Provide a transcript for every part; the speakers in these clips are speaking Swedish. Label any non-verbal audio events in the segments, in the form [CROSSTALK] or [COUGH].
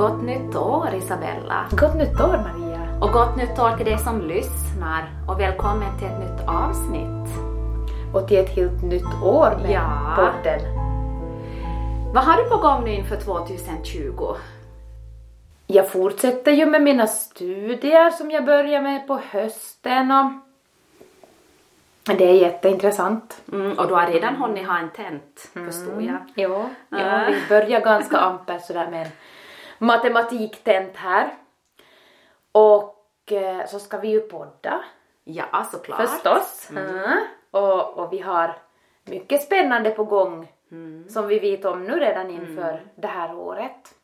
Gott nytt år Isabella! Gott nytt år Maria! Och gott nytt år till dig som lyssnar och välkommen till ett nytt avsnitt. Och till ett helt nytt år med Ja. podden. Vad har du på gång nu inför 2020? Jag fortsätter ju med mina studier som jag börjar med på hösten och det är jätteintressant. Mm, och du har redan hunnit ha en tent, förstod jag. Ja, ja Ja. vi börjar ganska [LAUGHS] ampert sådär med en matematiktent här. Och eh, så ska vi ju podda Ja, såklart. förstås. Mm. Och, och vi har mycket spännande på gång som vi vet om nu redan inför det här året.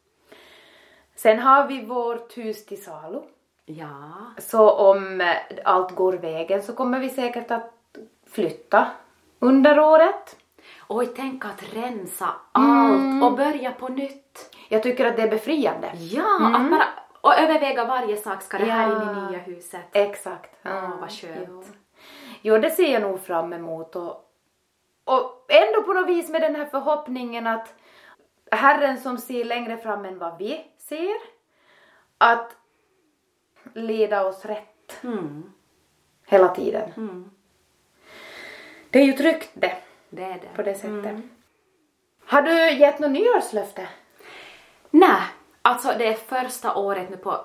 Sen har vi vårt hus till salu. Ja, Så om eh, allt går vägen så kommer vi säkert att flytta under året. oj tänk att rensa allt och börja på nytt. Jag tycker att det är befriande. Ja, att bara och överväga varje sak. Ska det här Ja. in i nya huset? Exakt. Åh, vad skönt. Jo. jo, det ser jag nog fram emot och, och ändå på något vis med den här förhoppningen att Herren som ser längre fram än vad vi ser, att leda oss rätt Mm, hela tiden. mm, Det är ju tryggt det, det är det. på det sättet. Har du gett något nyårslöfte? Nej, alltså det är första året nu på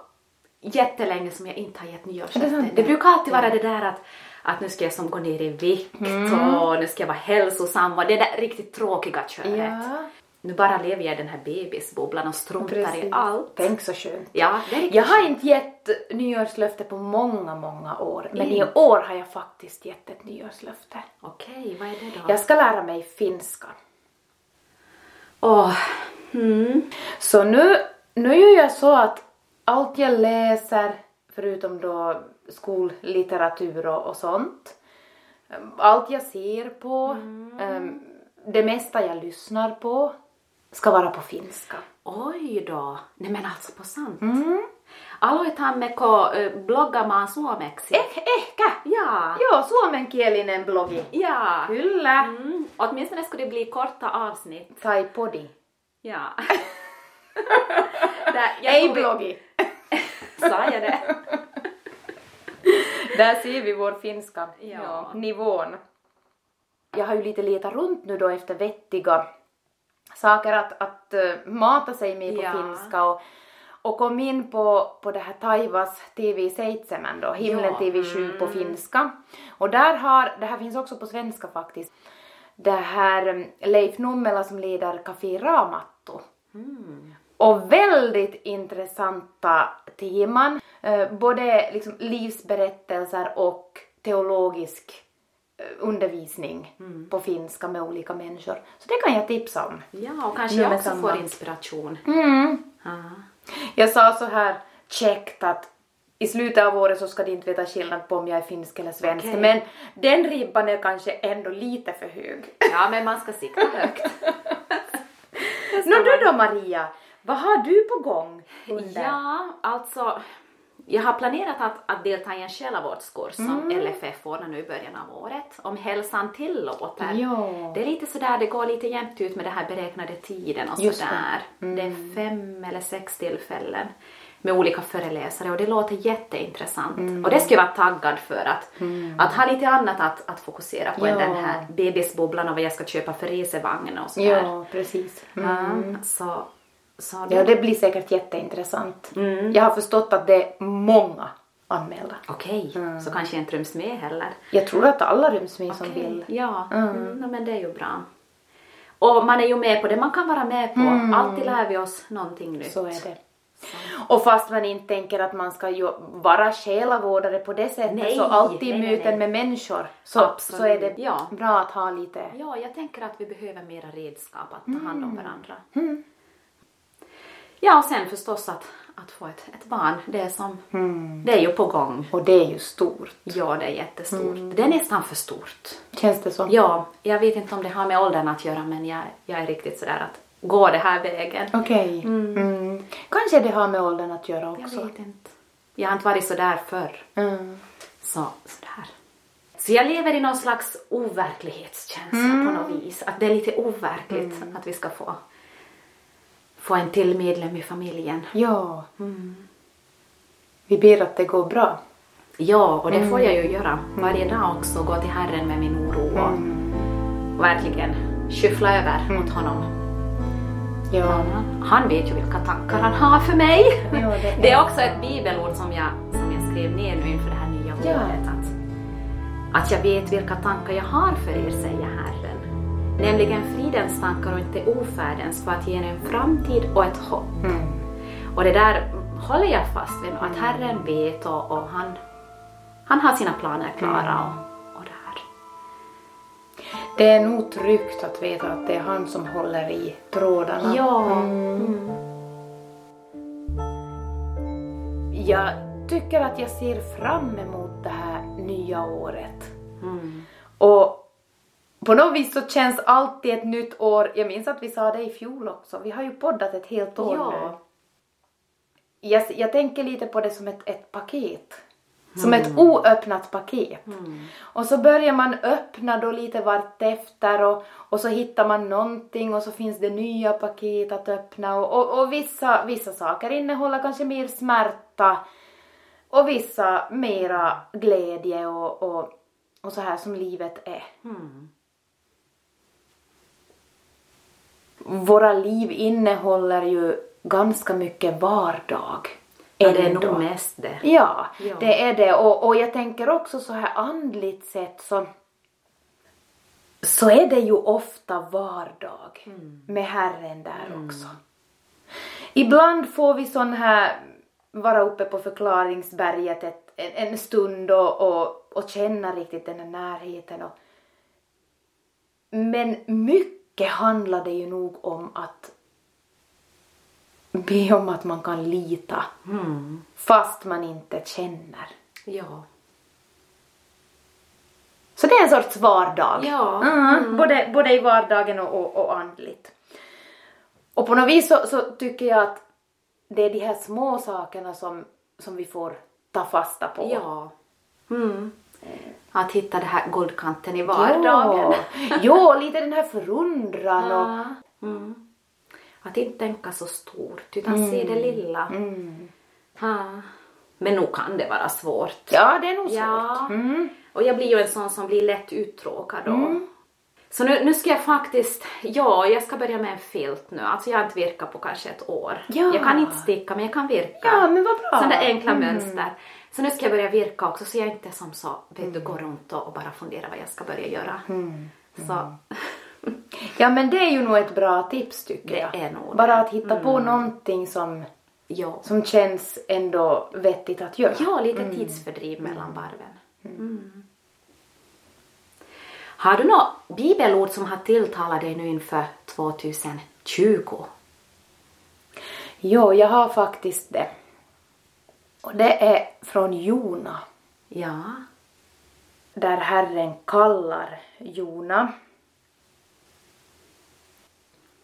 jättelänge som jag inte har gett nyårslöfte. Det brukar alltid vara det där att, att nu ska jag som gå ner i vikt och nu ska jag vara hälsosam och det där riktigt tråkiga köret. Nu bara lever jag i den här bebisbubblan och struntar i allt. Tänk så skönt. Ja, Jag har inte gett nyårslöfte på många, många år. Men i Inte? år har jag faktiskt gett ett nyårslöfte. Okej, vad är det då? Jag ska lära mig finska. Åh, mm. Så nu, nu gör jag så att allt jag läser, förutom då skollitteratur och, och sånt, um, allt jag ser på, um, det mesta jag lyssnar på, ska vara på finska. Oj då. Nej men alltså på sant. Mm. Aloitammeko ö, bloggamaan suomeksi? Eh, ehkä! Ja. Joo, suomenkielinen blogi. Ja. Kyllä. Mm. Åtminstone skulle det bli korta avsnitt. Tai podi. Ja. [LAUGHS] Där, tror vi- blogi. Sa jag det? [LAUGHS] Där ser vi vår finska Ja. nivån. Jag har ju lite letat runt nu då efter vettiga saker att, att eh, mata sig med på Ja. finska och, och kom in på, på det här Taivas TV7 då, Himlen Ja. TV7 på finska. Och där har, det här finns också på svenska faktiskt, det här eh, Leif Nummela som leder Café Ramattu. Och väldigt intressanta teman. Eh, både liksom livsberättelser och teologisk eh, undervisning på finska med olika människor. Så det kan jag tipsa om. Ja, och kanske jag också samma. får inspiration. Mm. Ja. Jag sa så här käckt att i slutet av året så ska de inte veta skillnad på om jag är finsk eller svensk. Okej. Men den ribban är kanske ändå lite för hög. ja, men man ska sikta högt. [LAUGHS] Nå du då Maria, vad har du på gång under? Ja, alltså jag har planerat att, att delta i en själavårdskurs som Mm. LFF ordnar nu i början av året, om hälsan tillåter. Ja. Det är lite sådär, det går lite jämnt ut med den här beräknade tiden och Just det. sådär. Det är fem eller sex tillfällen med olika föreläsare och det låter jätteintressant. Mm. Och det skulle jag vara taggad för att, att ha lite annat att, att fokusera på än Ja. den här bebisbubblan och vad jag ska köpa för resevagn och sådär. Ja, precis. Ja, så, så Ja, det blir säkert jätteintressant. Jag har förstått att det är många anmälda. Okej, så kanske jag inte ryms med heller. Jag tror att alla ryms med som Okej, vill. Ja, mm. no, men det är ju bra. Och man är ju med på det man kan vara med på. Alltid lär vi oss någonting nytt. Så är det. Och fast man inte tänker att man ska ju vara själavårdare på det sättet Nej, så alltid nej, möten med människor så, Absolut, så är det ja. bra att ha lite Ja, jag tänker att vi behöver mera redskap att ta hand om varandra. Mm. Ja, och sen förstås att, att få ett, ett barn. Det är som, Mm. det är ju på gång. och det är ju stort. Ja, det är jättestort. Mm. Det är nästan för stort. Känns det så? Ja, jag vet inte om det har med åldern att göra men jag, jag är riktigt sådär att gå det här vägen. Okej. Mm. Kanske det har med åldern att göra Jag också. vet inte. Jag har inte varit sådär förr. Mm. Så, sådär. Så jag lever i någon slags overklighetskänsla på något vis. Att det är lite overkligt att vi ska få få en till medlem i familjen. Ja. Mm. Vi ber att det går bra. Ja, och det får jag ju göra varje dag också. Gå till Herren med min oro och mm. verkligen skyffla över mot honom. Ja. Han vet ju vilka tankar han har för mig. Ja, det, är. [LAUGHS] det, är. också ett bibelord som jag, som jag skrev ner nu inför det här nya ja. året. Att, att jag vet vilka tankar jag har för er, säger Herren. Nämligen fridens tankar och inte ofärdens för att ge er en framtid och ett hopp. Mm. Och det där håller jag fast vid, att Herren vet och, och han, han har sina planer klara. Mm. Det är nog tryggt att veta att det är han som håller i trådarna. Ja. Mm. mm. Jag tycker att jag ser fram emot det här nya året. Mm. Och på något vis så känns alltid ett nytt år, jag minns att vi sa det i fjol också, vi har ju poddat ett helt år ja. nu jag, jag tänker lite på det som ett, ett paket. Som mm. ett oöppnat paket. Mm. Och så börjar man öppna då lite vartefter och, och så hittar man någonting och så finns det nya paket att öppna och, och, och vissa, vissa saker innehåller kanske mer smärta och vissa mera glädje och, och, och så här som livet är. Mm. Våra liv innehåller ju ganska mycket vardag. Ja, det är nog mest det. Ja, ja, det är det. Och, och jag tänker också så här andligt sett så, så är det ju ofta vardag mm. med Herren där mm. också. Ibland får vi sån här vara uppe på förklaringsberget ett, en, en stund och, och, och känna riktigt den här närheten. Och, men mycket handlar det ju nog om att be om att man kan lita mm. fast man inte känner. Ja. Så det är en sorts vardag. Ja. Mm. Mm. Både, både i vardagen och, och, och andligt. Och på något vis så, så, tycker jag att det är de här små sakerna som, som vi får ta fasta på. Ja. Mm. Att hitta det här guldkanten i vardagen. Ja, jo, lite den här förundran och mm. Att inte tänka så stort utan mm. se det lilla. Mm. Ha. Men nog kan det vara svårt. Ja, det är nog svårt. Ja. Mm. Och jag blir ju en sån som blir lätt uttråkad då. Mm. Så nu, nu ska jag faktiskt, ja, jag ska börja med en filt nu. Alltså jag har inte virkat på kanske ett år. Ja. Jag kan inte sticka men jag kan virka. Ja, men vad bra. Sådana enkla mm. mönster. Så nu ska jag börja virka också så jag inte som så, vet du, går runt och, och bara funderar vad jag ska börja göra. Mm. Så [LAUGHS] Ja men det är ju nog ett bra tips tycker det jag. Är nog Bara att hitta mm. på någonting som, ja. som känns ändå vettigt att göra. Ja, lite mm. tidsfördriv mellan varven. Mm. mm. Har du något bibelord som har tilltalat dig nu inför 2020? Jo, jag har faktiskt det. Och det är från Jona. Ja. Där Herren kallar Jona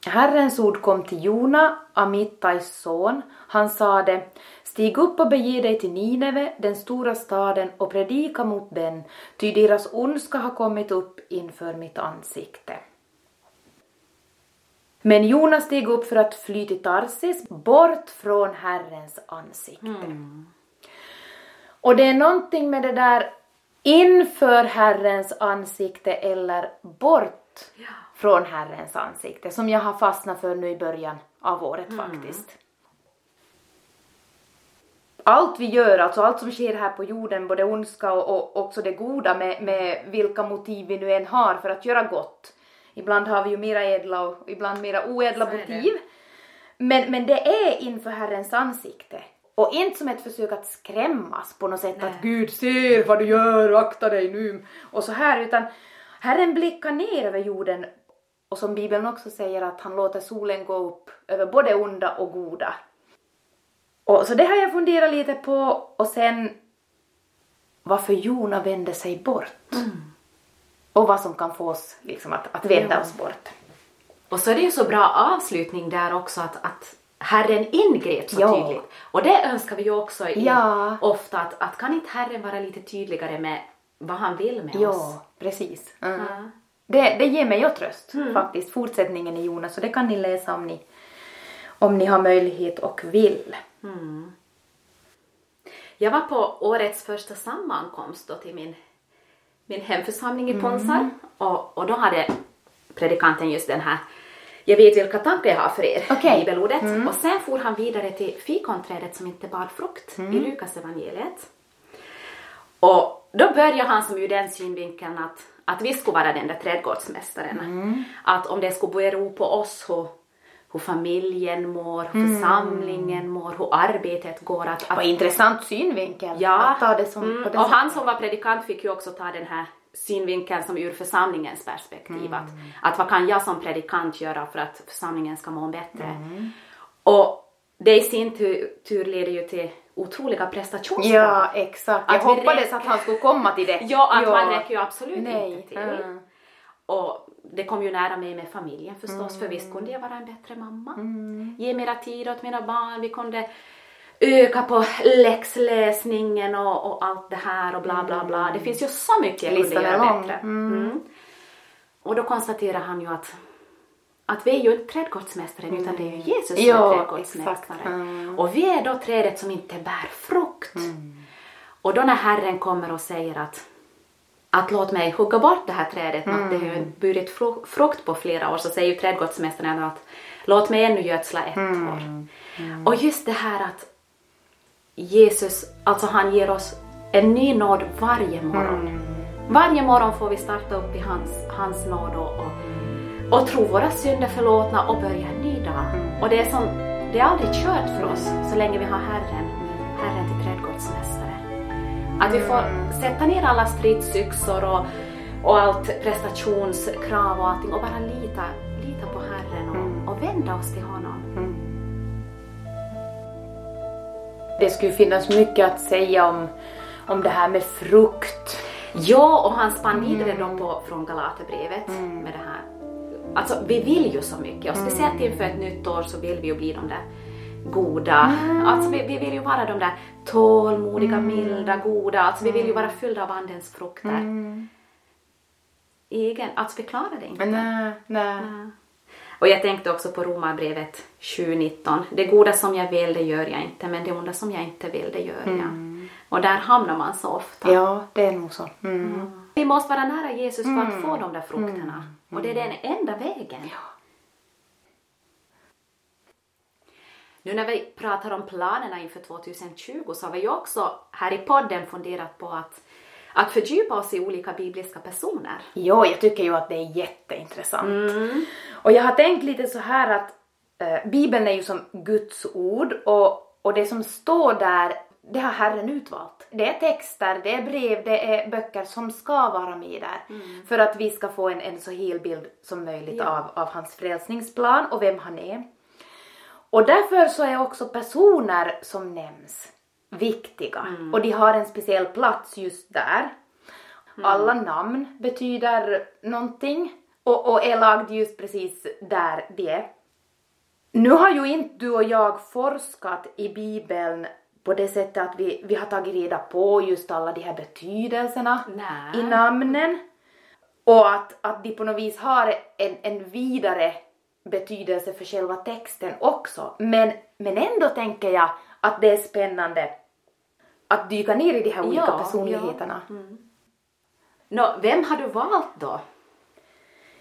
Herrens ord kom till Jona, Amittais son. Han sade, stig upp och bege dig till Nineve, den stora staden, och predika mot den, ty deras ondska har kommit upp inför mitt ansikte. Men Jona steg upp för att fly till Tarsis, bort från Herrens ansikte. Mm. Och det är någonting med det där inför Herrens ansikte eller bort. Ja från Herrens ansikte som jag har fastnat för nu i början av året mm. faktiskt. Allt vi gör, alltså allt som sker här på jorden, både ondska och, och också det goda med, med vilka motiv vi nu än har för att göra gott. Ibland har vi ju mera ädla och ibland mera oädla motiv. Men, men det är inför Herrens ansikte. Och inte som ett försök att skrämmas på något sätt Nej. att Gud ser vad du gör, akta dig nu och så här utan Herren blickar ner över jorden och som Bibeln också säger att han låter solen gå upp över både onda och goda. Och så det har jag funderat lite på och sen varför Jona vände sig bort. Mm. Och vad som kan få oss liksom att, att vända ja. oss bort. Och så är det ju så bra avslutning där också att, att Herren ingrep så ja. tydligt. Och det önskar vi ju också i, ja. ofta att, att kan inte Herren vara lite tydligare med vad han vill med oss? Ja, precis. Mm. Det, det ger mig ju tröst mm. faktiskt, fortsättningen i Jonas, så det kan ni läsa om ni, om ni har möjlighet och vill. Jag var på årets första sammankomst då till min, min hemförsamling i Ponsar och, och då hade predikanten just den här jag vet vilka tankar jag har för er, Okej. bibelordet. Och sen for han vidare till fikonträdet som inte bar frukt i Lukas evangeliet. Och då började han som ur den synvinkeln att, att vi skulle vara den där trädgårdsmästaren. Att om det skulle bero på oss hur, hur familjen mår, hur församlingen mår, hur arbetet går. Att, att Vad intressant synvinkel Ja, att ta det som mm, och sättet. han som var predikant fick ju också ta den här synvinkeln som ur församlingens perspektiv. Att, att vad kan jag som predikant göra för att församlingen ska må bättre? Och det i sin tur, tur leder ju till otroliga prestationskrav. Ja, exakt. Jag Att hoppades räcker- att han skulle komma till det. [LAUGHS] Ja, att man räcker ju absolut Nej. inte till. Mm. Och det kom ju nära mig med familjen förstås, för visst kunde jag vara en bättre mamma. Ge mera tid åt mina barn, vi kunde öka på läxläsningen och, och allt det här och bla bla bla. Det finns ju så mycket jag kunde göra bättre. Mm. Och då konstaterar han ju att att vi är ju inte trädgårdsmästaren utan det är ju Jesus som är trädgårdsmästare. Mm. Och vi är då trädet som inte bär frukt. Och då när Herren kommer och säger att att låt mig hugga bort det här trädet, att det har ju burit fru- frukt på flera år, så säger ju trädgårdsmästaren att låt mig ännu gödsla ett år. Och just det här att Jesus, alltså han ger oss en ny nåd varje morgon. Varje morgon får vi starta upp i hans, hans nåd och, och, och tro våra synder förlåtna och börja en ny dag. Och det är, som, det är aldrig kört för oss så länge vi har Herren, Herren till trädgårdsmästare. Att vi får sätta ner alla stridsyxor och, och allt prestationskrav och allting och bara lita, lita på Herren och, och vända oss till honom. Det skulle finnas mycket att säga om, om det här med frukt. Ja, och han spann vidare då på, från Galaterbrevet med det här. Alltså, vi vill ju så mycket och speciellt inför ett nytt år så vill vi ju bli de där goda. Alltså, vi, vi vill ju vara de där tålmodiga, milda, goda. Alltså, vi vill ju vara fyllda av andens frukter. Egen, alltså vi klarar det inte. Nej, nej. Och jag tänkte också på Romarbrevet 7.19. Det goda som jag vill, det gör jag inte, men det onda som jag inte vill, det gör jag. Och där hamnar man så ofta. Ja, det är nog så. Mm. Vi måste vara nära Jesus för att få de där frukterna. Och det är den enda vägen. Nu när vi pratar om planerna inför 2020 så har vi ju också här i podden funderat på att, att fördjupa oss i olika bibliska personer. Jo, jag tycker ju att det är jätteintressant. Och jag har tänkt lite så här att eh, Bibeln är ju som Guds ord och, och det som står där, det har Herren utvalt. Det är texter, det är brev, det är böcker som ska vara med där. För att vi ska få en, en så hel bild som möjligt Ja. av, av hans frälsningsplan och vem han är. Och därför så är också personer som nämns viktiga och de har en speciell plats just där. Alla namn betyder någonting och, och är lagd just precis där de är. Nu har ju inte du och jag forskat i Bibeln på det sättet att vi, vi har tagit reda på just alla de här betydelserna Nej. i namnen och att, att de på något vis har en, en vidare betydelse för själva texten också. Men, men ändå tänker jag att det är spännande att dyka ner i de här olika Ja, personligheterna. Nå, vem har du valt då?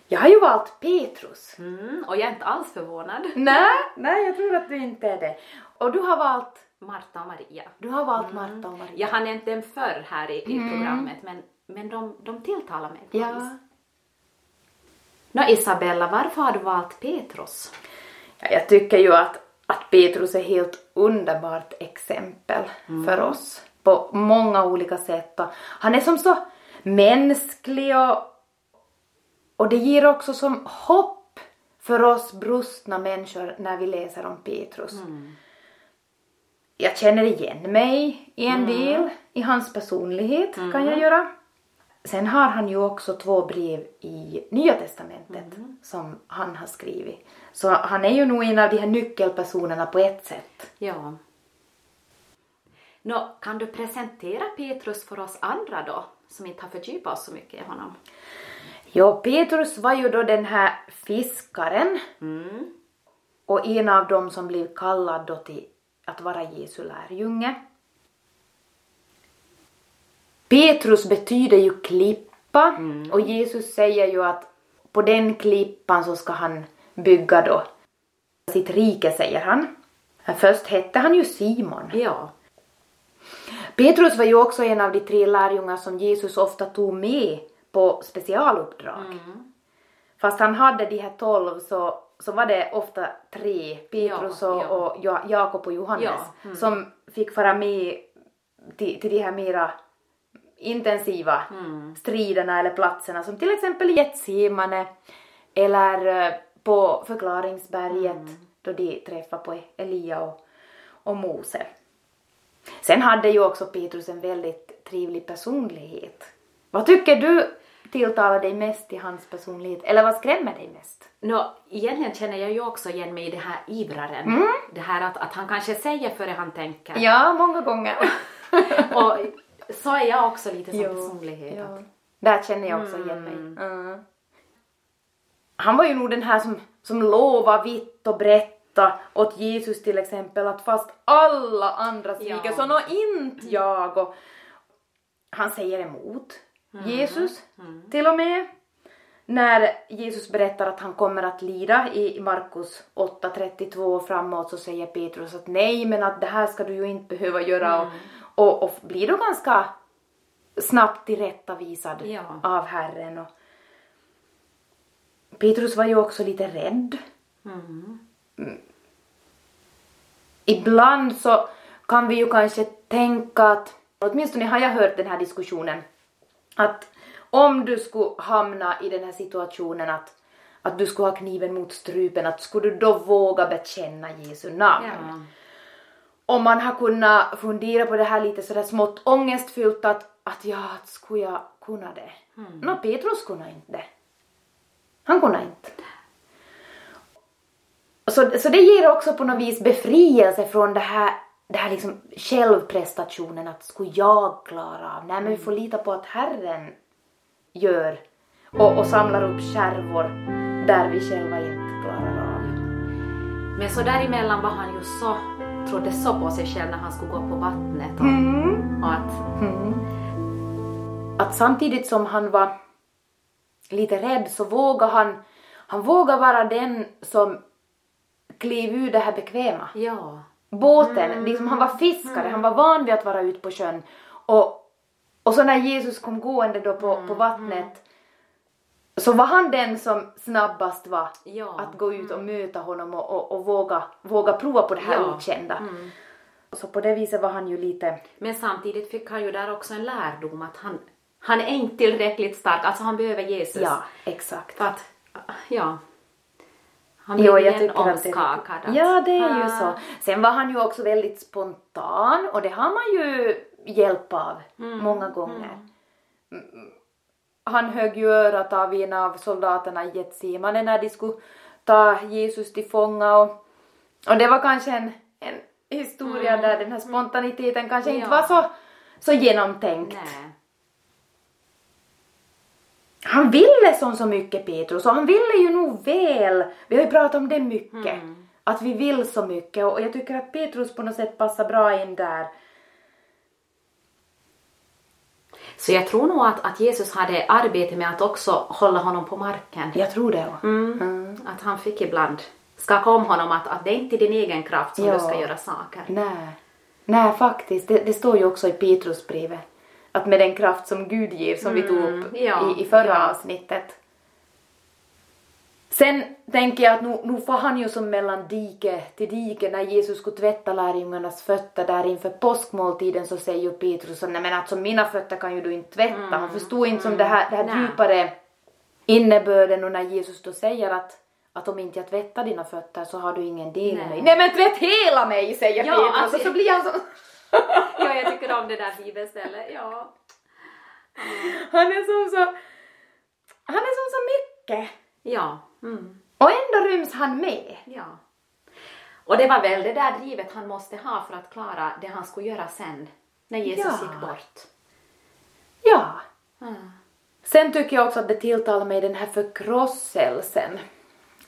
Jag har ju valt Petrus. Mm, och jag är inte alls förvånad. Nej, nej, jag tror att du inte är det. Och du har valt, Marta och Maria. du har valt Marta och Maria. Jag har nämnt dem förr här i, i programmet men, men de, de tilltalar mig på Ja. vis. Nå Isabella, varför har du valt Petrus? Ja, jag tycker ju att, att Petrus är helt underbart exempel för oss på många olika sätt. Och han är som så mänsklig och, och det ger också som hopp för oss brustna människor när vi läser om Petrus. Jag känner igen mig i en del i hans personlighet kan jag göra. Sen har han ju också två brev i Nya Testamentet som han har skrivit. Så han är ju nog en av de här nyckelpersonerna på ett sätt. Ja. Nå, kan du presentera Petrus för oss andra då, som inte har fördjupat oss så mycket i honom? Jo, Petrus var ju då den här fiskaren. och en av dem som blev kallad då till att vara Jesu lärjunge. Petrus betyder ju klippa mm. och Jesus säger ju att på den klippan så ska han bygga då sitt rike, säger han. Först hette han ju Simon. Ja. Petrus var ju också en av de tre lärjungar som Jesus ofta tog med på specialuppdrag. Mm. Fast han hade de här tolv så, så var det ofta tre, Petrus ja, och, ja. och Jakob och Johannes, ja. mm. som fick vara med till, till de här mera intensiva mm. striderna eller platserna som till exempel Getsemane eller eh, på förklaringsberget mm. då de träffade på Elia och, och Mose. Sen hade ju också Petrus en väldigt trevlig personlighet. Vad tycker du tilltalar dig mest i hans personlighet, eller vad skrämmer dig mest? Nå, egentligen känner jag ju också igen mig i det här ivraren. Mm. Det här att, att han kanske säger före han tänker. Ja, många gånger. [LAUGHS] och så är jag också lite som jo, personlighet. Ja. Där känner jag också igen mig. Mm. Han var ju nog den här som, som lovade vitt och brett åt Jesus till exempel att fast alla andra sviker ja. så nå inte jag och han säger emot mm. Jesus mm. till och med när Jesus berättar att han kommer att lida i Markus 8.32 och framåt så säger Petrus att nej men att det här ska du ju inte behöva göra mm. och, och, och blir då ganska snabbt tillrättavisad ja. av Herren. Och Petrus var ju också lite rädd. Mm. Ibland så kan vi ju kanske tänka att, åtminstone har jag hört den här diskussionen, att om du skulle hamna i den här situationen att, att du skulle ha kniven mot strupen, att skulle du då våga bekänna Jesu namn? Ja. Och man har kunnat fundera på det här lite sådär smått ångestfyllt att, att ja, att skulle jag kunna det? Mm. Nå, Petrus kunde inte det. Han kunde inte. Så, så det ger också på något vis befrielse från det här, det här liksom självprestationen att skulle jag klara av? Nej men vi får lita på att Herren gör och, och samlar upp skärvor där vi själva inte klarar av. Men så däremellan var han ju så, trodde så på sig själv när han skulle gå på vattnet och, mm. och att... Mm. Att samtidigt som han var lite rädd så vågar han, han vågar vara den som klev ur det här bekväma. Ja. Båten, mm. liksom han var fiskare, han var van vid att vara ute på sjön och och så när Jesus kom gående då på, mm, på vattnet mm. så var han den som snabbast var ja, att gå ut och mm. möta honom och, och, och, våga, våga prova på det här ja, okända. Mm. Så på det viset var han ju lite... Men samtidigt fick han ju där också en lärdom att han, han är inte tillräckligt stark, alltså han behöver Jesus. Ja, exakt. För att, ja. Han blev igen omskakad. Det, ja, det är ju så. Sen var han ju också väldigt spontan och det har man ju hjälp av mm. många gånger. Mm. Han högg ju örat av en av soldaterna i Getsemane när de skulle ta Jesus till fånga och, och det var kanske en, en historia mm. där den här spontaniteten kanske ja. inte var så, så genomtänkt. Nej. Han ville som så mycket Petrus och han ville ju nog väl. Vi har ju pratat om det mycket. Mm. Att vi vill så mycket och jag tycker att Petrus på något sätt passar bra in där. Så jag tror nog att, att Jesus hade arbete med att också hålla honom på marken. Jag tror det. Mm. Mm. Att han fick ibland skaka om honom att, att det är inte din egen kraft som ja. du ska göra saker. Nej, Nej faktiskt. Det, det står ju också i Petrusbrevet att med den kraft som Gud ger som mm. vi tog upp ja. i, i förra avsnittet Sen tänker jag att nu, nu får han ju som mellan dike till dike när Jesus skulle tvätta lärjungarnas fötter där inför påskmåltiden så säger ju Petrus nej men alltså mina fötter kan ju du inte tvätta. Mm. Han förstod inte som mm. det här, det här djupare innebörden och när Jesus då säger att att om inte jag tvättar dina fötter så har du ingen del i mig. Nej men tvätt hela mig säger ja, Petrus alltså, och så blir han så... [LAUGHS] ja jag tycker om det där bibelstället, ja. Mm. Han är som så... Han är som så mycket. Ja. Mm. Och ändå ryms han med. Ja. Och det var väl det där drivet han måste ha för att klara det han skulle göra sen, när Jesus ja. gick bort. Ja. Mm. Sen tycker jag också att det tilltalar mig den här förkrosselsen.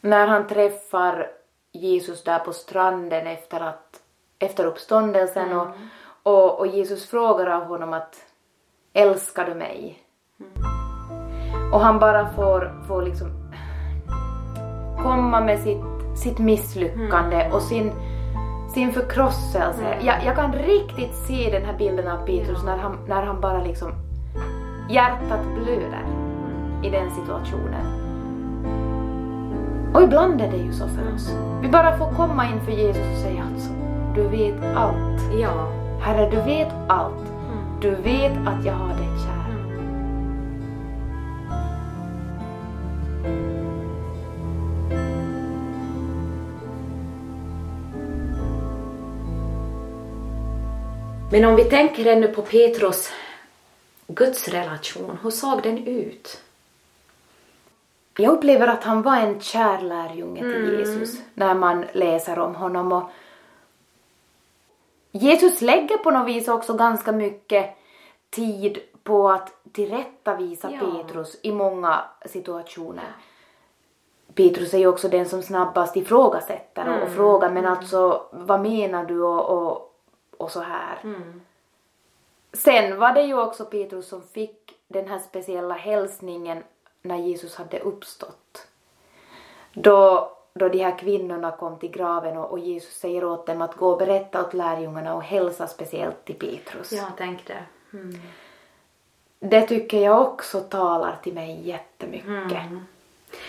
När han träffar Jesus där på stranden efter, att, efter uppståndelsen och, och, och Jesus frågar av honom att älskar du mig? Och han bara får, får liksom komma med sitt, sitt misslyckande och sin, sin förkrosselse. Jag, jag kan riktigt se den här bilden av Petrus när han, när han bara liksom hjärtat blöder i den situationen. Och ibland är det ju så för oss. Vi bara får komma inför Jesus och säga alltså, du vet allt. Ja. Herre, du vet allt. Du vet att jag har dig kär. Men om vi tänker ännu på Petrus gudsrelation, hur såg den ut? Jag upplever att han var en kär lärjunge till Jesus när man läser om honom. Och Jesus lägger på något vis också ganska mycket tid på att tillrättavisa Ja. Petrus i många situationer. Petrus är ju också den som snabbast ifrågasätter och frågar men alltså vad menar du och, och, och så här. Sen var det ju också Petrus som fick den här speciella hälsningen när Jesus hade uppstått. Då, då de här kvinnorna kom till graven och, och Jesus säger åt dem att gå och berätta åt lärjungarna och hälsa speciellt till Petrus. Ja, tänk det. Det tycker jag också talar till mig jättemycket.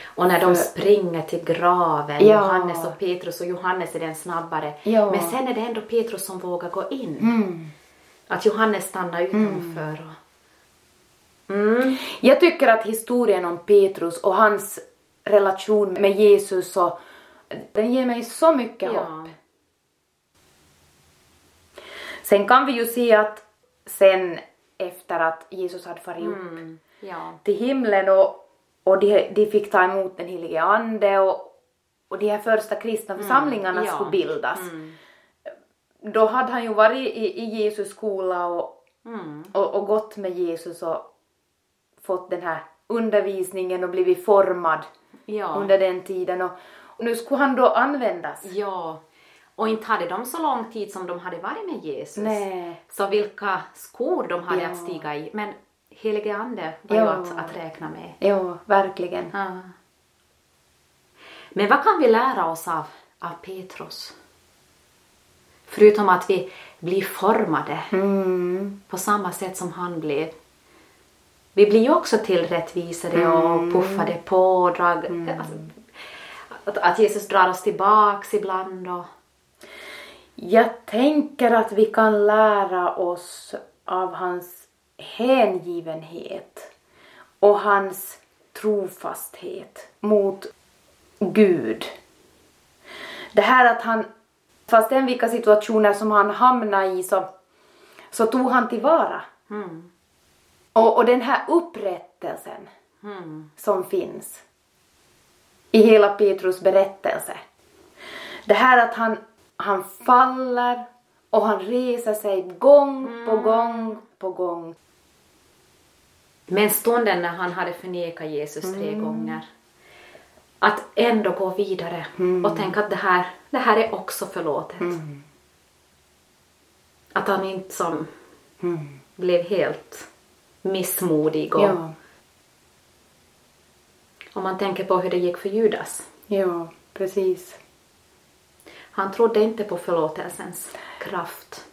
Och när de springer till graven, Ja. Johannes och Petrus, och Johannes är den snabbare. Ja. Men sen är det ändå Petrus som vågar gå in. Mm. Att Johannes stannar utanför. Och... Mm. Jag tycker att historien om Petrus och hans relation med Jesus och den ger mig så mycket Ja. hopp. Sen kan vi ju se att sen efter att Jesus hade farit upp Mm. Ja. till himlen och, och de, de fick ta emot den helige ande och, och de här första kristna församlingarna Mm. ja. skulle bildas. Mm. Då hade han ju varit i, i Jesus skola och, Mm. och, och gått med Jesus och fått den här undervisningen och blivit formad Ja. under den tiden. Och, och nu skulle han då användas. ja. Och inte hade de så lång tid som de hade varit med Jesus. Nej. Så vilka skor de hade Ja. att stiga i. Men helige ande var Ja. ju att, att räkna med. Ja, verkligen. Ja. Men vad kan vi lära oss av, av Petrus? Förutom att vi blir formade Mm. på samma sätt som han blev. Vi blir ju också tillrättvisade och puffade på och drag, alltså, att, att Jesus drar oss tillbaks ibland och Jag tänker att vi kan lära oss av hans hängivenhet och hans trofasthet mot Gud. Det här att han, fastän vilka situationer som han hamnade i så, så tog han tillvara. mm, Och, och den här upprättelsen mm, som finns i hela Petrus berättelse. Det här att han, han faller och han reser sig gång på gång på gång. Men stunden när han hade förnekat Jesus tre gånger. Att ändå gå vidare och tänka att det här, det här är också förlåtet. Att han inte som blev helt missmodig. Och, Ja, Om man tänker på hur det gick för Judas. ja, precis. Han trodde inte på förlåtelsens kraft.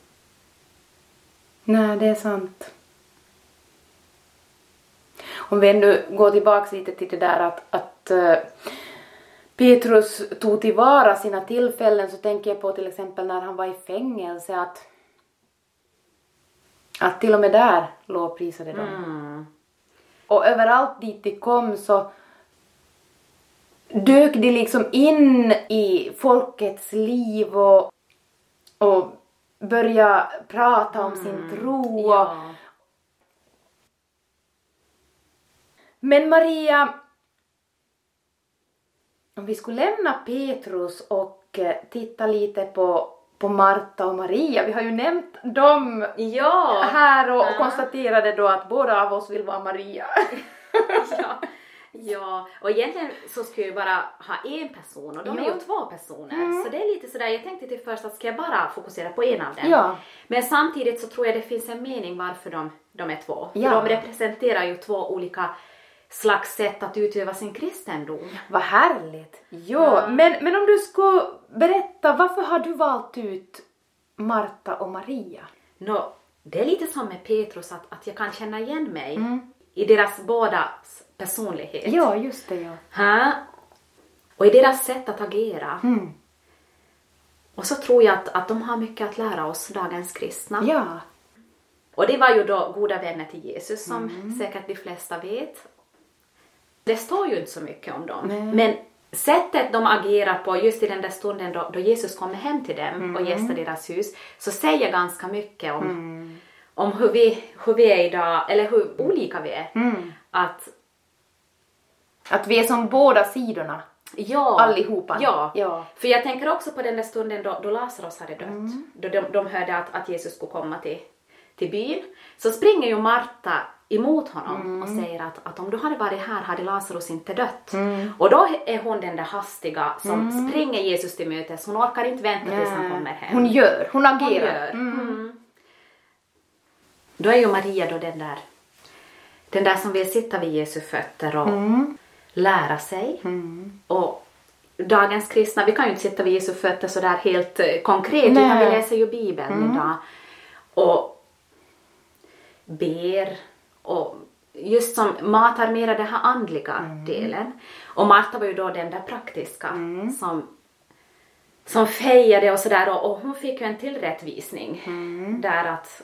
Nej, det är sant. Om vi ändå går tillbaka lite till det där att, att eh, Petrus tog tillvara sina tillfällen så tänker jag på till exempel när han var i fängelse att att till och med där lovprisade de. Mm. Och överallt dit de kom så dök de liksom in i folkets liv och, och började prata om sin tro. Och, Ja. Men Maria, om vi skulle lämna Petrus och eh, titta lite på, på Marta och Maria, vi har ju nämnt dem Ja. här och, och konstaterade då att båda av oss vill vara Maria. [LAUGHS] ja. Ja, och egentligen så skulle jag bara ha en person och de är Ja. ju två personer. Så det är lite sådär, jag tänkte till först att ska jag bara fokusera på en av dem? Ja. Men samtidigt så tror jag det finns en mening varför de, de är två. För Ja. de representerar ju två olika slags sätt att utöva sin kristendom. Vad härligt! Jo, Ja. men, men om du skulle berätta, varför har du valt ut Marta och Maria? Nå, det är lite som med Petrus att, att jag kan känna igen mig Mm. i deras bådas personlighet. Ja, just det ja. Ha? Och i deras sätt att agera. Mm. Och så tror jag att, att de har mycket att lära oss, dagens kristna. Ja. Och det var ju då goda vänner till Jesus som Mm. säkert de flesta vet. Det står ju inte så mycket om dem. Nej. Men sättet de agerar på just i den där stunden då, då Jesus kommer hem till dem Mm. och gästar deras hus så säger ganska mycket om, om hur, vi, hur vi är idag, eller hur olika vi är. Mm. Att Att vi är som båda sidorna. Ja. Allihopa. Ja. Ja. För jag tänker också på den där stunden då, då Lazarus hade dött. Mm. Då de, de hörde att, att Jesus skulle komma till, till byn. Så springer ju Marta emot honom Mm. och säger att, att om du hade varit här hade Lazarus inte dött. Mm. Och då är hon den där hastiga som springer Jesus till mötes. Hon orkar inte vänta tills han kommer hem. Hon gör, hon Hon agerar. gör. Mm. Då är ju Maria då den där, den där som vill sitta vid Jesu fötter och Mm. lära sig. Och dagens kristna, vi kan ju inte sitta vid Jesu fötter sådär helt eh, konkret Nej. utan vi läser ju Bibeln idag. Och ber och just som matar mera den här andliga delen. Och Marta var ju då den där praktiska som som fejade och sådär och, och hon fick ju en tillrättvisning där att,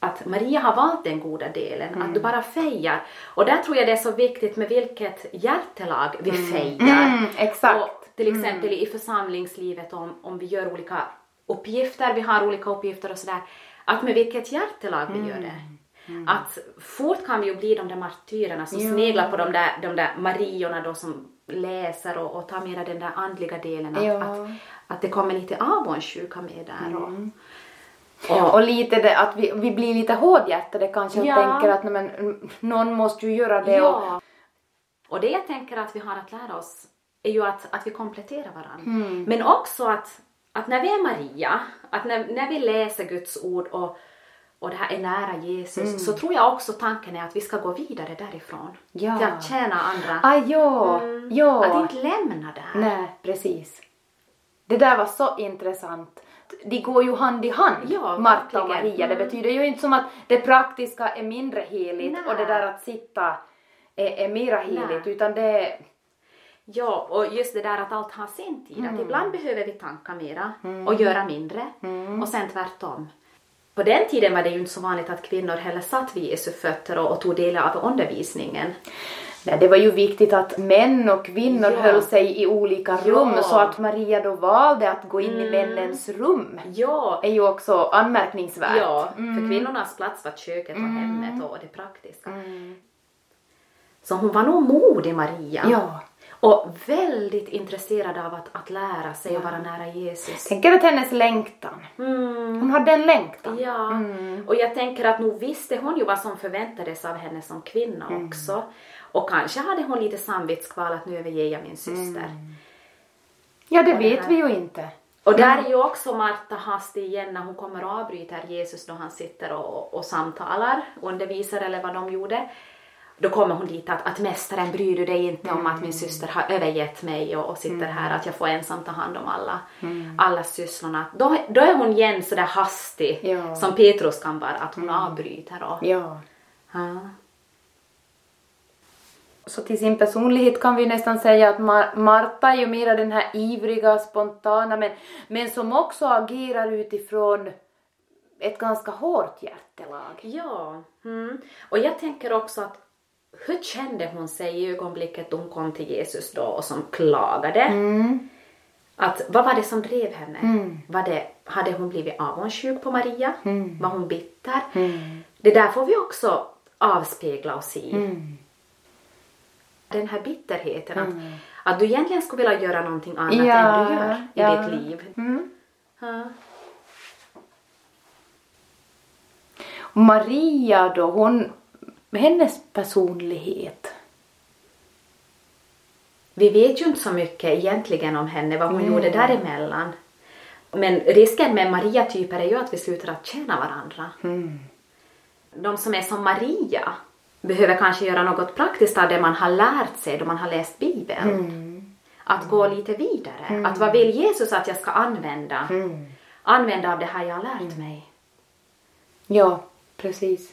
att Maria har valt den goda delen, att du bara fejar. Och där tror jag det är så viktigt med vilket hjärtelag vi fejar. Mm, exakt. Och till exempel i församlingslivet om, om vi gör olika uppgifter, vi har olika uppgifter och sådär, att med vilket hjärtelag vi gör det. Att fort kan vi ju bli de där martyrerna som sneglar på de där, de där Mariorna då som läser och, och tar mera den där andliga delen. Att, Ja. att, att det kommer lite avundsjuka med där. Och, Och, och lite det att vi, vi blir lite hårdhjärtade kanske och Ja. tänker att nej, men, mm, någon måste ju göra det. Och, ja. och det jag tänker att vi har att lära oss är ju att, att vi kompletterar varandra. Men också att, att när vi är Maria, att när, när vi läser Guds ord och, och det här är nära Jesus, så tror jag också tanken är att vi ska gå vidare därifrån. Ja. Till att tjäna andra. ah, ja, ja. Att inte lämna det här. Nej, precis. Det där var så intressant. De går ju hand i hand, Ja, Marta och. Maria. Det Mm. betyder ju inte som att det praktiska är mindre heligt Nej. och det där att sitta är, är mera heligt, Nej. utan det är... Ja, och just det där att allt har sin tid. Att ibland behöver vi tanka mera och göra mindre. Och sen tvärtom. På den tiden var det ju inte så vanligt att kvinnor heller satt vid Jesu fötter och, och tog del av undervisningen. Nej, det var ju viktigt att män och kvinnor Ja. höll sig i olika Ja. rum så att Maria då valde att gå in i männens rum Ja, är ju också anmärkningsvärt. ja för kvinnornas plats var köket och hemmet och det praktiska. Så hon var nog modig, Maria. Ja. Och väldigt intresserad av att, att lära sig och vara nära Jesus. Tänker att hennes längtan, Mm. hon hade en längtan. Ja, och jag tänker att nog visste hon ju vad som förväntades av henne som kvinna också. Och kanske hade hon lite samvetskval att nu överger jag min syster. Ja, det Och det vet här- vi ju inte. Och där är ju också Marta hastig igen när hon kommer och avbryter Jesus då han sitter och, och samtalar, undervisar eller vad de gjorde. Då kommer hon dit att, att mästaren bryr du dig inte om att min syster har övergett mig och, och sitter här, att jag får ensam ta hand om alla, alla sysslorna. Då, då är hon igen sådär hastig Ja. som Petrus kan vara, att hon avbryter och... Ja. Ja. Så till sin personlighet kan vi nästan säga att Mar- Marta är ju mera den här ivriga, spontana, men, men som också agerar utifrån ett ganska hårt hjärtelag. Ja, mm. och jag tänker också att hur kände hon sig i ögonblicket då hon kom till Jesus då och som klagade? Att, vad var det som drev henne? Var det, hade hon blivit avundsjuk på Maria? Var hon bitter? Det där får vi också avspegla oss i. Den här bitterheten, att, att du egentligen skulle vilja göra någonting annat Ja, än du gör i ja. ditt liv. Ja. Maria då, hon, hennes personlighet. Vi vet ju inte så mycket egentligen om henne, vad hon mm. gjorde däremellan. Men risken med Maria-typer är ju att vi slutar att känna varandra. Mm. De som är som Maria behöver kanske göra något praktiskt av det man har lärt sig då man har läst Bibeln. Mm. Att gå lite vidare. Mm. Att vad vill Jesus att jag ska använda? Mm. Använda av det här jag har lärt mm. mig. Ja, precis.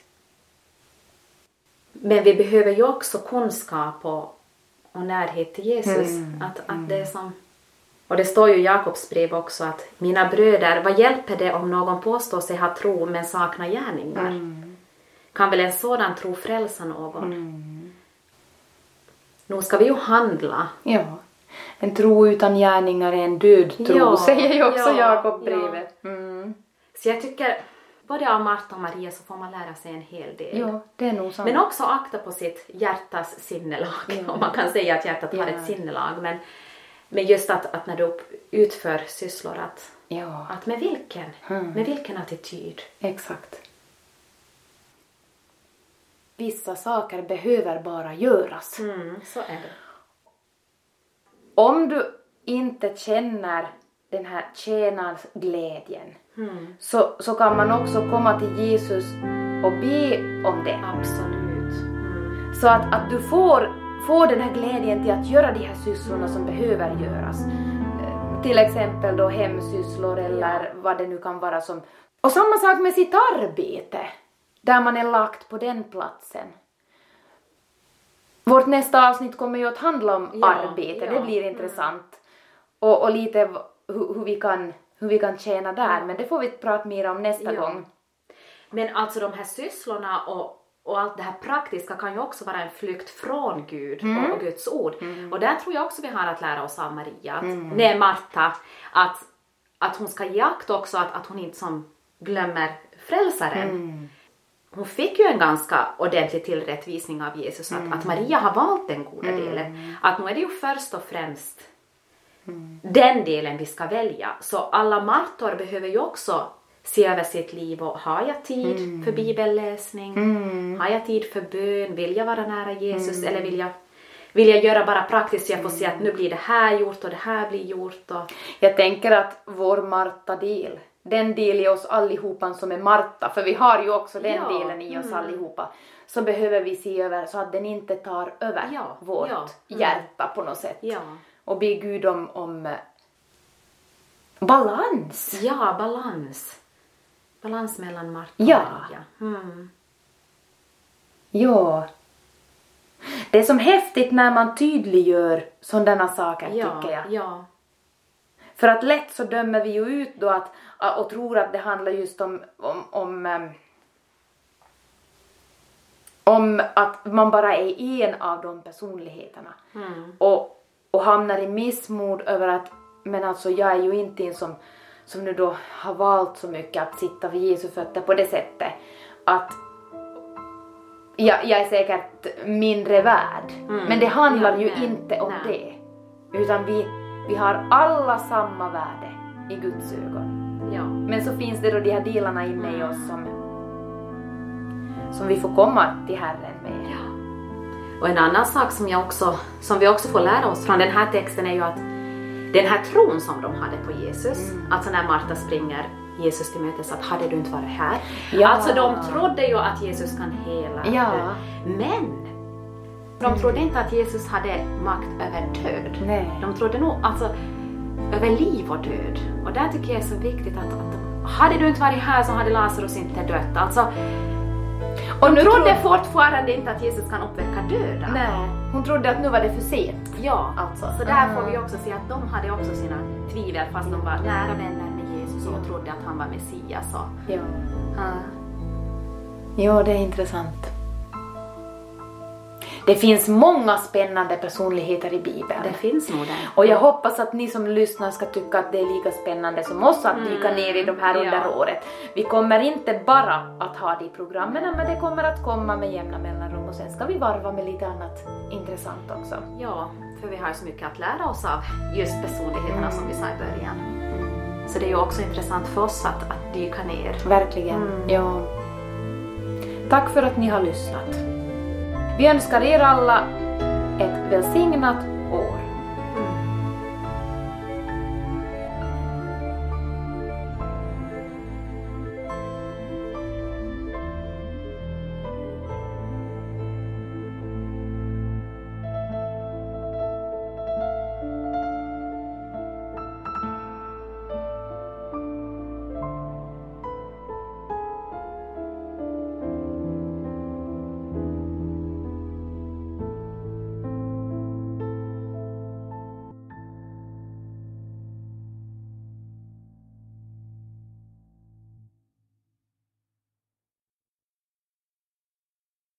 Men vi behöver ju också kunskap och, och närhet till Jesus. Mm. Att, att det är som... Och det står ju i Jakobs brev också att mina bröder, vad hjälper det om någon påstår sig ha tro men saknar gärningar? Mm. Kan väl en sådan tro frälsa någon? Mm. Nu ska vi ju handla. Ja. En tro utan gärningar är en död tro, ja, säger ju också ja, Jakob brevet. Ja. Mm. Så jag tycker både av Marta och Maria så får man lära sig en hel del. Ja, det är nog sant. Men också akta på sitt hjärtas sinnelag, ja. om man kan säga att hjärtat ja. har ett sinnelag. Men, men just att, att när du utför sysslor att, ja. att med vilken, mm. med vilken attityd. Exakt. Vissa saker behöver bara göras. Mm, så är det. Om du inte känner den här tjänarglädjen mm. så, så kan man också komma till Jesus och be om det. Absolut. Mm. Så att, att du får, får den här glädjen till att göra de här sysslorna som behöver göras. Eh, till exempel då hemsysslor eller vad det nu kan vara som... Och samma sak med sitt arbete, där man är lagt på den platsen. Vårt nästa avsnitt kommer ju att handla om ja, arbete, ja. det blir intressant. Mm. Och, och lite hur, hur, vi kan, hur vi kan tjäna där, men det får vi prata mer om nästa ja. gång. Men alltså de här sysslorna och, och allt det här praktiska kan ju också vara en flykt från Gud mm. och, Guds ord. Mm. Och där tror jag också vi har att lära oss av Maria, att, mm. nej Marta, att, att hon ska ge akt också att, att hon inte som glömmer frälsaren. Mm hon fick ju en ganska ordentlig tillrättvisning av Jesus att, mm. att Maria har valt den goda mm. delen. Att nu är det ju först och främst mm. den delen vi ska välja. Så alla martor behöver ju också se över sitt liv och har jag tid mm. för bibelläsning? Mm. Har jag tid för bön? Vill jag vara nära Jesus mm. eller vill jag vill jag göra bara praktiskt så jag får se att nu blir det här gjort och det här blir gjort. Och... Jag tänker att vår Marta-del den del i oss allihopa som är Marta, för vi har ju också den ja, delen i oss mm. allihopa, så behöver vi se över så att den inte tar över ja, vårt ja, mm. hjärta på något sätt. Och be Gud om, om eh, balans. Ja, balans. Balans mellan Marta och ja. Maria. Mm. Ja. Det är som häftigt när man tydliggör sådana saker ja, tycker jag. Ja. För att lätt så dömer vi ju ut då att, och tror att det handlar just om, om, om, ehm, om att man bara är en av de personligheterna. Mm. Och, och hamnar i missmod över att men alltså jag är ju inte en som, som nu då har valt så mycket att sitta vid Jesu fötter på det sättet att jag, jag är säkert mindre värd. Mm. Men det handlar ju nej, inte om nej. det. Utan vi, vi har alla samma värde i Guds ögon. Ja. Men så finns det då de här delarna inne i oss som, som vi får komma till Herren med. Ja. Och en annan sak som, jag också, som vi också får lära oss från den här texten är ju att den här tron som de hade på Jesus, mm. alltså när Marta springer Jesus till mötes att hade du inte varit här. Ja. Alltså de trodde ju att Jesus kan hela. Ja. Men de trodde inte att Jesus hade makt över död. Nej. De trodde nog alltså över liv och död. Och där tycker jag är så viktigt att, att hade du inte varit här så hade Lazarus inte dött. Alltså, och nu trodde tro... fortfarande inte att Jesus kan uppväcka döda. Nej, hon trodde att nu var det för sent. Ja, alltså. så där mm. får vi också se att de hade också sina tvivel fast de var nära vänner med Jesus och trodde att han var Messias. Och, ja. Uh. ja, det är intressant. Det finns många spännande personligheter i Bibeln. Det finns nog det. Och jag hoppas att ni som lyssnar ska tycka att det är lika spännande som oss att dyka mm. ner i de här under ja. året. Vi kommer inte bara att ha de programmen, men det kommer att komma med jämna mellanrum och sen ska vi varva med lite annat intressant också. Ja, för vi har ju så mycket att lära oss av just personligheterna mm. som vi sa i början. Så det är ju också intressant för oss att, att dyka ner. Verkligen, mm. ja. Tack för att ni har lyssnat. Vi önskar er alla ett välsignat